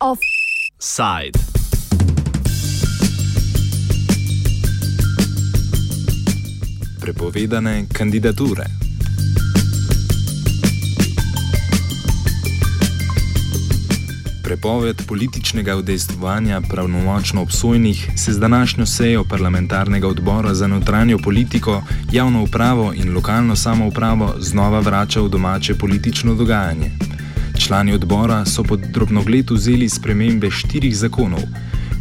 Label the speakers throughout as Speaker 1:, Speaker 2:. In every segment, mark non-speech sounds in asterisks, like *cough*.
Speaker 1: Offside. Prepovedane kandidature. Prepoved političnega udejstvovanja pravnomočno obsojenih se z današnjo sejo parlamentarnega odbora za notranjo politiko, javno upravo in lokalno samoupravo znova vrača v domače politično dogajanje. Člani odbora so pod drobnogled vzeli spremembe štirih zakonov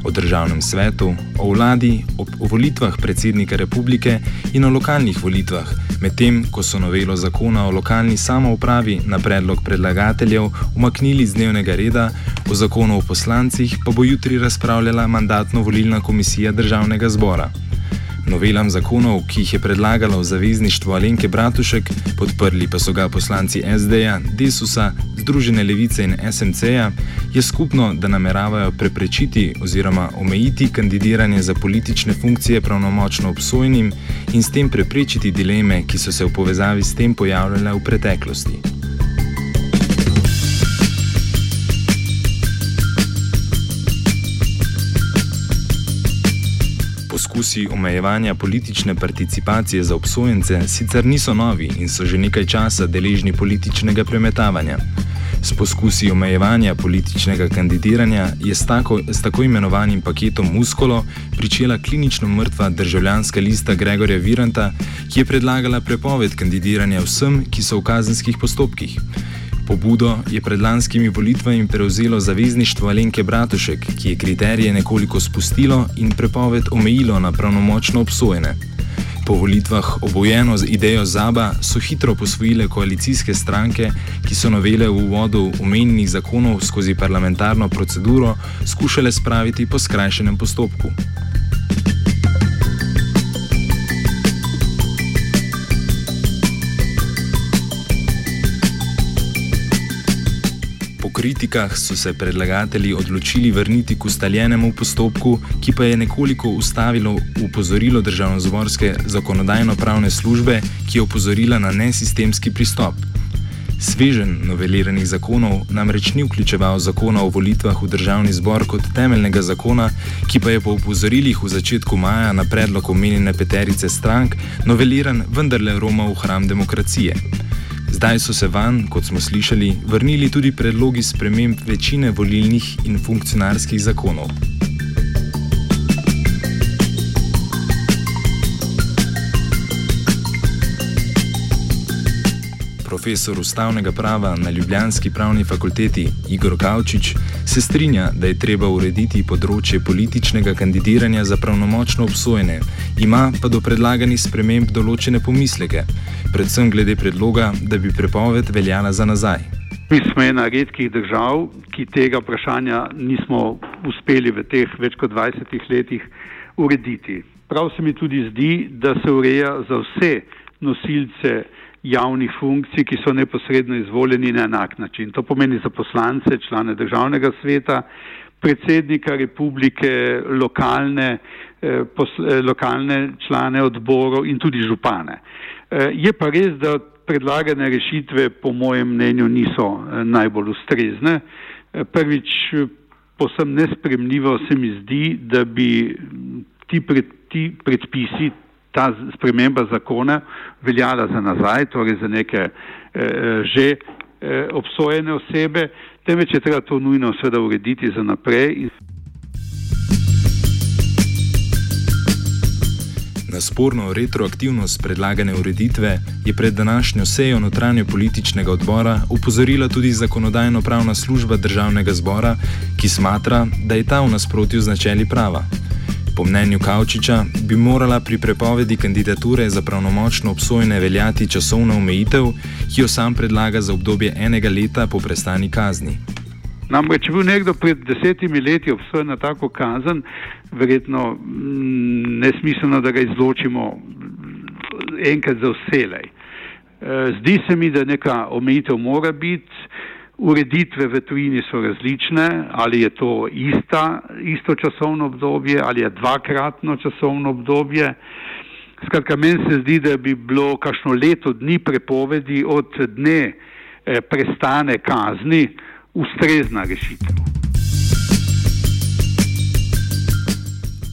Speaker 1: o državnem svetu, o vladi, o volitvah predsednika republike in o lokalnih volitvah, medtem ko so novelo zakona o lokalni samoupravi na predlog predlagateljev umaknili z dnevnega reda, o zakonu o poslancih pa bo jutri razpravljala mandatno-volilna komisija državnega zbora. Novelam zakonov, ki jih je predlagalo zavezništvo Alenke Bratušek, podprli pa so ga poslanci SD-ja, Desusa, Združene levice in SMC-ja, je skupno, da nameravajo preprečiti oziroma omejiti kandidiranje za politične funkcije pravnomočno obsojenim in s tem preprečiti dileme, ki so se v povezavi s tem pojavljale v preteklosti. Poskusi omejevanja politične participacije za obsojence sicer niso novi in so že nekaj časa deležni političnega premetavanja. S poskusi omejevanja političnega kandidiranja je s tako, s tako imenovanim paketom Muskolo pričela klinično mrtva državljanska lista Gregorja Viranta, ki je predlagala prepoved kandidiranja vsem, ki so v kazenskih postopkih. Pobudo je pred lanskimi volitvami prevzelo zavezništvo Alenke Bratušek, ki je kriterije nekoliko spustilo in prepoved omejilo na pravnomočno obsojene. Po volitvah obojeno z idejo Zaba so hitro posvojile koalicijske stranke, ki so novele v uvodu omenjenih zakonov skozi parlamentarno proceduro skušale spraviti po skrajšenem postopku. Kritikah so se predlagatelji odločili vrniti k ustaljenemu postopku, ki pa je nekoliko ustavilo upozorilo državno-zborske zakonodajno-pravne službe, ki je opozorila na nesistemski pristop. Svežen noveliranih zakonov namreč ni vključeval zakona o volitvah v državni zbor kot temeljnega zakona, ki pa je po upozorilih v začetku maja na predlog omenjene peterice strank noveliran vendarle Roma v hram demokracije. Zdaj so se van, kot smo slišali, vrnili tudi predlogi sprememb večine volilnih in funkcionarskih zakonov. Profesor ustavnega prava na Ljubljanski pravni fakulteti Igor Kavčič se strinja, da je treba urediti področje političnega kandidiranja za pravnomočno obsojene, ima pa do predlaganih sprememb določene pomisleke predvsem glede predloga, da bi prepoved veljala za nazaj.
Speaker 2: Mi smo ena redkih držav, ki tega vprašanja nismo uspeli v teh več kot 20 letih urediti. Prav se mi tudi zdi, da se ureja za vse nosilce javnih funkcij, ki so neposredno izvoljeni na enak način. To pomeni za poslance, člane državnega sveta, predsednika republike, lokalne, eh, pos, eh, lokalne člane odborov in tudi župane. Eh, je pa res, da predlagane rešitve po mojem mnenju niso eh, najbolj ustrezne. Eh, prvič, posem nespremljivo se mi zdi, da bi ti, pred, ti predpisi, ta sprememba zakona veljala za nazaj, torej za neke eh, že eh, obsojene osebe, temveč je treba to nujno seveda urediti za naprej.
Speaker 1: Na sporno retroaktivnost predlagane ureditve je pred današnjo sejo notranje političnega odbora upozorila tudi zakonodajno-pravna služba državnega zbora, ki smatra, da je ta v nasprotju z načeli prava. Po mnenju Kavčiča bi morala pri prepovedi kandidature za pravnomočno obsojene veljati časovna omejitev, ki jo sam predlaga za obdobje enega leta po prestani kazni.
Speaker 2: Namreč, če bi bil nekdo pred desetimi leti obsojen na tako kazen, verjetno mm, nesmiselno, da ga izločimo enkrat za vselej. E, zdi se mi, da neka omejitev mora biti, ureditve v tujini so različne, ali je to ista, isto časovno obdobje, ali je dvakratno časovno obdobje. Skratka, meni se zdi, da bi bilo kakšno leto dni prepovedi od dne eh, prestane kazni ustrezna rešitev.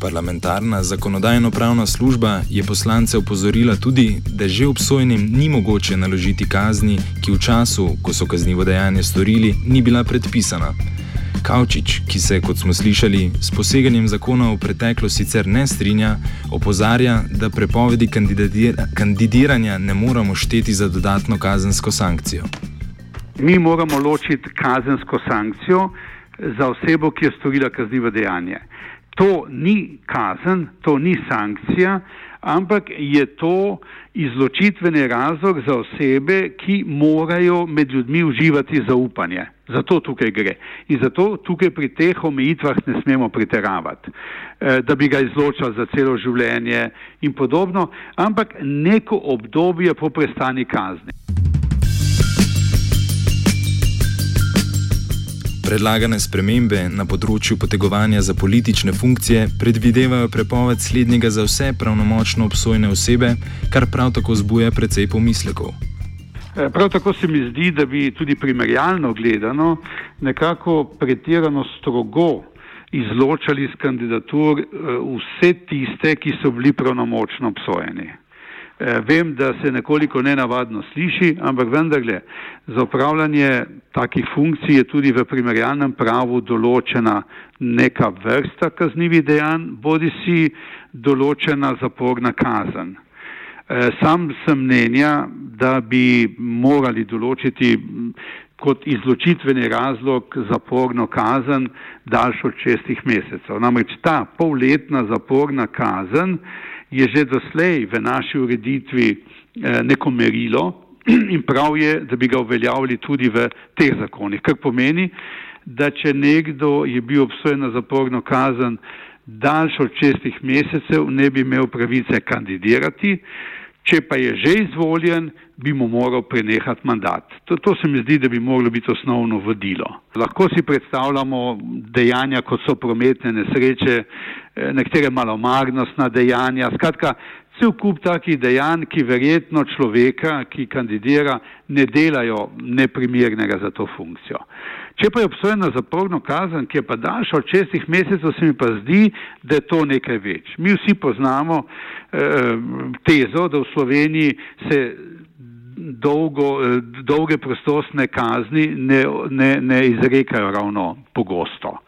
Speaker 1: Parlamentarna zakonodajno-pravna služba je poslance upozorila tudi, da že obsojenim ni mogoče naložiti kazni, ki v času, ko so kaznivo dejanje storili, ni bila predpisana. Kavčič, ki se, kot smo slišali, s poseganjem zakona v preteklost sicer ne strinja, opozarja, da prepovedi kandidiranja ne moramo šteti za dodatno kazensko sankcijo.
Speaker 2: Mi moramo ločiti kazensko sankcijo za osebo, ki je storila kaznivo dejanje. To ni kazen, to ni sankcija, ampak je to izločitveni razlog za osebe, ki morajo med ljudmi uživati zaupanje. Zato tukaj gre. In zato tukaj pri teh omejitvah ne smemo priteravati, eh, da bi ga izločali za celo življenje in podobno, ampak neko obdobje po prestani kazni.
Speaker 1: Predlagane spremembe na področju potegovanja za politične funkcije predvidevajo prepoved slednjega za vse pravnomočno obsojene osebe, kar prav tako zbuja precej pomislekov.
Speaker 2: Eh, prav tako se mi zdi, da bi tudi primerjalno gledano nekako pretirano strogo izločali iz kandidatur eh, vse tiste, ki so bili pravnomočno obsojeni. Eh, vem, da se nekoliko nenavadno sliši, ampak vendarle za upravljanje takih funkcij je tudi v primerjalnem pravu določena neka vrsta kaznjivih dejanj, bodi si določena zaporna kazen. Eh, sam sem mnenja, da bi morali določiti kot izločitveni razlog zaporno kazen daljšo od šestih mesecev. Namreč ta polletna zaporna kazen je že doslej v naši ureditvi eh, neko merilo *clears throat* in prav je, da bi ga uveljavili tudi v teh zakonih, kar pomeni, da če nekdo je bil obsojen na zaporno kazen daljšo od šestih mesecev, ne bi imel pravice kandidirati, če pa je že izvoljen, bi mu moral prenehati mandat. To, to se mi zdi, da bi moglo biti osnovno vodilo. Lahko si predstavljamo dejanja, kot so prometne nesreče, eh, nekatere malomarnostna dejanja, skratka, cel kup takih dejanj, ki verjetno človeka, ki kandidira, ne delajo neprimernega za to funkcijo. Če pa je obsojen na zaporno kazen, ki je pa daljša od šestih mesecev, se mi pa zdi, da je to nekaj več. Mi vsi poznamo eh, tezo, da v Sloveniji se dolgo, eh, dolge prostostne kazni ne, ne, ne izrekajo ravno pogosto.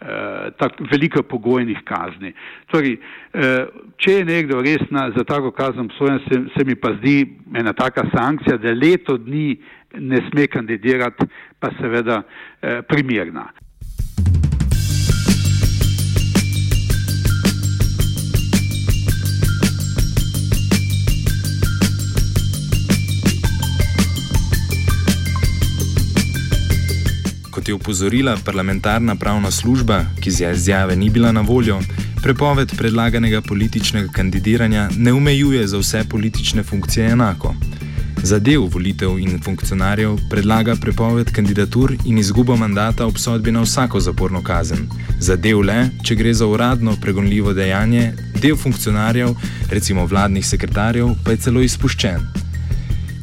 Speaker 2: Eh, tak, veliko pogojnih kazni. Torej, eh, če je nekdo res na, za tako kazen obsojen, se, se mi pa zdi ena taka sankcija, da leto dni ne sme kandidirati, pa seveda eh, primerna.
Speaker 1: je upozorila parlamentarna pravna služba, ki z izjave ni bila na voljo, prepoved predlaganega političnega kandidiranja ne omejuje za vse politične funkcije enako. Za del volitev in funkcionarjev predlaga prepoved kandidatur in izgubo mandata obsodbi na vsako zaporno kazen. Za del le, če gre za uradno pregonljivo dejanje, del funkcionarjev, recimo vladnih sekretarjev, pa je celo izpuščen.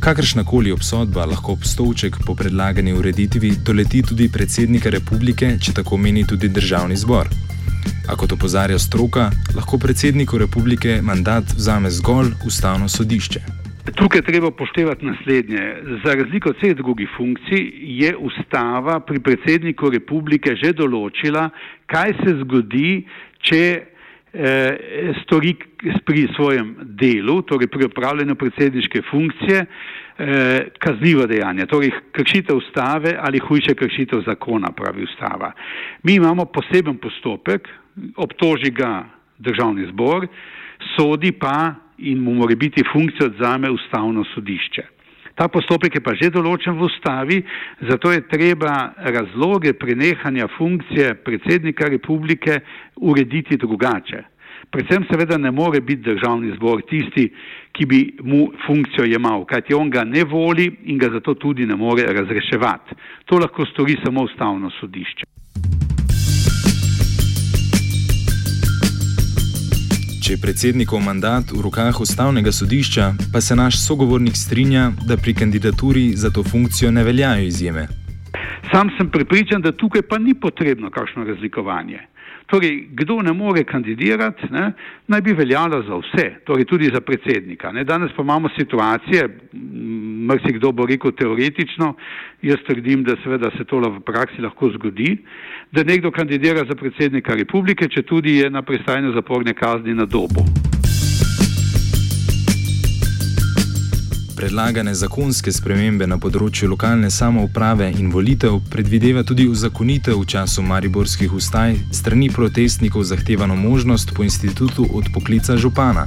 Speaker 1: Kakršna koli obsodba lahko obstovček po predlagani ureditvi doleti tudi predsednika republike, če tako meni tudi državni zbor. A kot opozarja stroka, lahko predsedniku republike mandat vzame zgolj ustavno sodišče.
Speaker 2: Tukaj treba poštevati naslednje. Za razliko od vseh drugih funkcij je ustava pri predsedniku republike že določila, kaj se zgodi, če stori pri svojem delu, torej pri upravljanju predsedniške funkcije, eh, kaznivo dejanje, torej kršitev ustave ali hujše kršitev zakona, pravi ustava. Mi imamo poseben postopek, obtoži ga državni zbor, sodi pa in mu mora biti funkcija odzame ustavno sodišče. Ta postopek je pa že določen v ustavi, zato je treba razloge prenehanja funkcije predsednika republike urediti drugače. Predvsem seveda ne more biti državni zbor tisti, ki bi mu funkcijo jemal, kajti on ga ne voli in ga zato tudi ne more razreševati. To lahko stori samo ustavno sodišče.
Speaker 1: Če je predsednikov mandat v rokah ustavnega sodišča, pa se naš sogovornik strinja, da pri kandidaturi za to funkcijo ne veljajo izjeme.
Speaker 2: Sam sem prepričan, da tukaj pa ni potrebno kakšno razlikovanje. Torej, kdo ne more kandidirati, ne, naj bi veljalo za vse, torej tudi za predsednika. Ne. Danes pa imamo situacije, mrsi kdo bo rekel teoretično, jaz trdim, da seveda se to v praksi lahko zgodi, da nekdo kandidira za predsednika republike, če tudi je na prestajanju zaporne kazni na dobu.
Speaker 1: Predlagane zakonske spremembe na področju lokalne samouprave in volitev predvideva tudi uzakonitev v času mariborskih ustaj strani protestnikov zahtevano možnost po institutu odpoklica župana.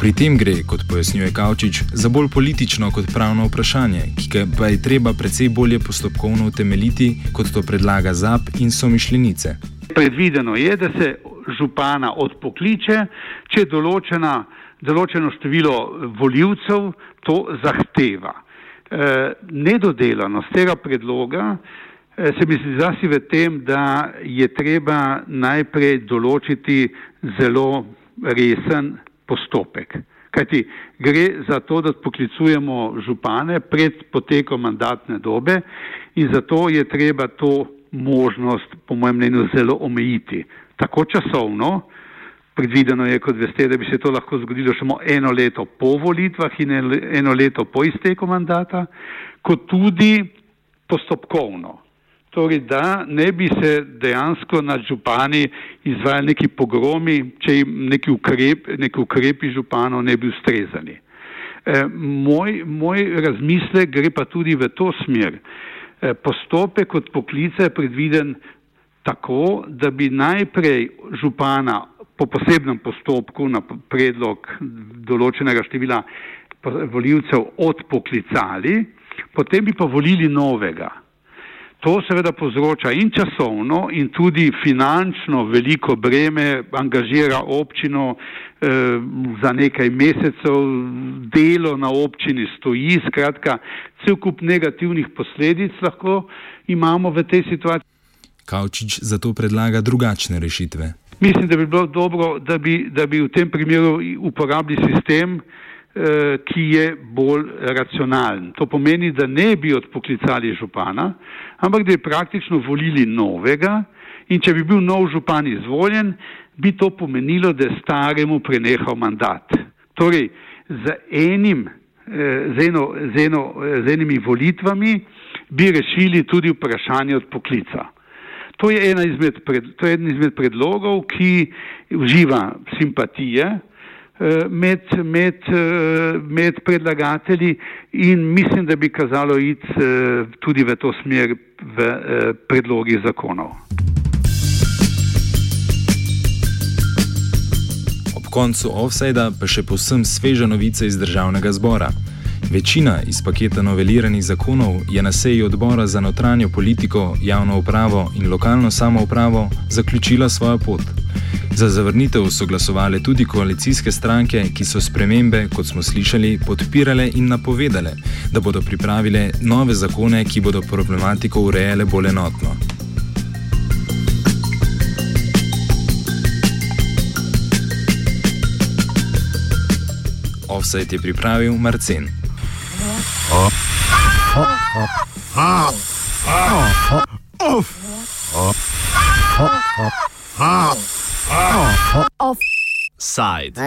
Speaker 1: Pri tem gre, kot pojasnjuje Kavčič, za bolj politično kot pravno vprašanje, ki pa je treba precej bolje postopkovno utemeljiti, kot to predlaga ZAP in somišljenice.
Speaker 2: Predvideno je, da se župana odpokliče, če določena določeno število voljivcev to zahteva. E, nedodelanost tega predloga e, se mi zdi zasi v tem, da je treba najprej določiti zelo resen postopek. Kajti gre za to, da poklicujemo župane pred potekom mandatne dobe in zato je treba to možnost, po mojem mnenju, zelo omejiti. Tako časovno, Predvideno je, kot veste, da bi se to lahko zgodilo samo eno leto po volitvah in eno leto po izteku mandata, kot tudi postopkovno. Torej, da ne bi se dejansko nad župani izvajali neki pogromi, če jim neki, ukrep, neki ukrepi županov ne bi ustrezali. E, moj, moj razmislek gre pa tudi v to smer. E, postopek od poklica je predviden tako, da bi najprej župana po posebnem postopku na predlog določenega števila voljivcev odpoklicali, potem bi pa volili novega. To seveda povzroča in časovno in tudi finančno veliko breme, angažira občino eh, za nekaj mesecev, delo na občini stoji, skratka, cel kup negativnih posledic lahko imamo v tej situaciji.
Speaker 1: Kavčič zato predlaga drugačne rešitve.
Speaker 2: Mislim, da bi bilo dobro, da bi, da bi v tem primeru uporabili sistem, eh, ki je bolj racionalen. To pomeni, da ne bi odpoklicali župana, ampak da bi praktično volili novega in če bi bil nov župan izvoljen, bi to pomenilo, da je staremu prenehal mandat. Torej, z, enim, eh, z, eno, z, eno, z enimi volitvami bi rešili tudi vprašanje odpoklica. To je, izmed pred, to je izmed predlogov, ki uživa simpatije eh, med, med, eh, med predlagatelji in mislim, da bi kazalo iti eh, tudi v to smer v predlogih zakonov.
Speaker 1: Ob koncu offsajda pa še posem sveža novica iz državnega zbora. Večina iz paketa noveliranih zakonov je na seji odbora za notranjo politiko, javno upravo in lokalno samoupravo zaključila svojo pot. Za zavrnitev so glasovali tudi koalicijske stranke, ki so spremembe, kot smo slišali, podpirale in napovedale, da bodo pripravile nove zakone, ki bodo problematiko urejale bolj enotno. Offset je pripravil Marcin.
Speaker 3: Offside.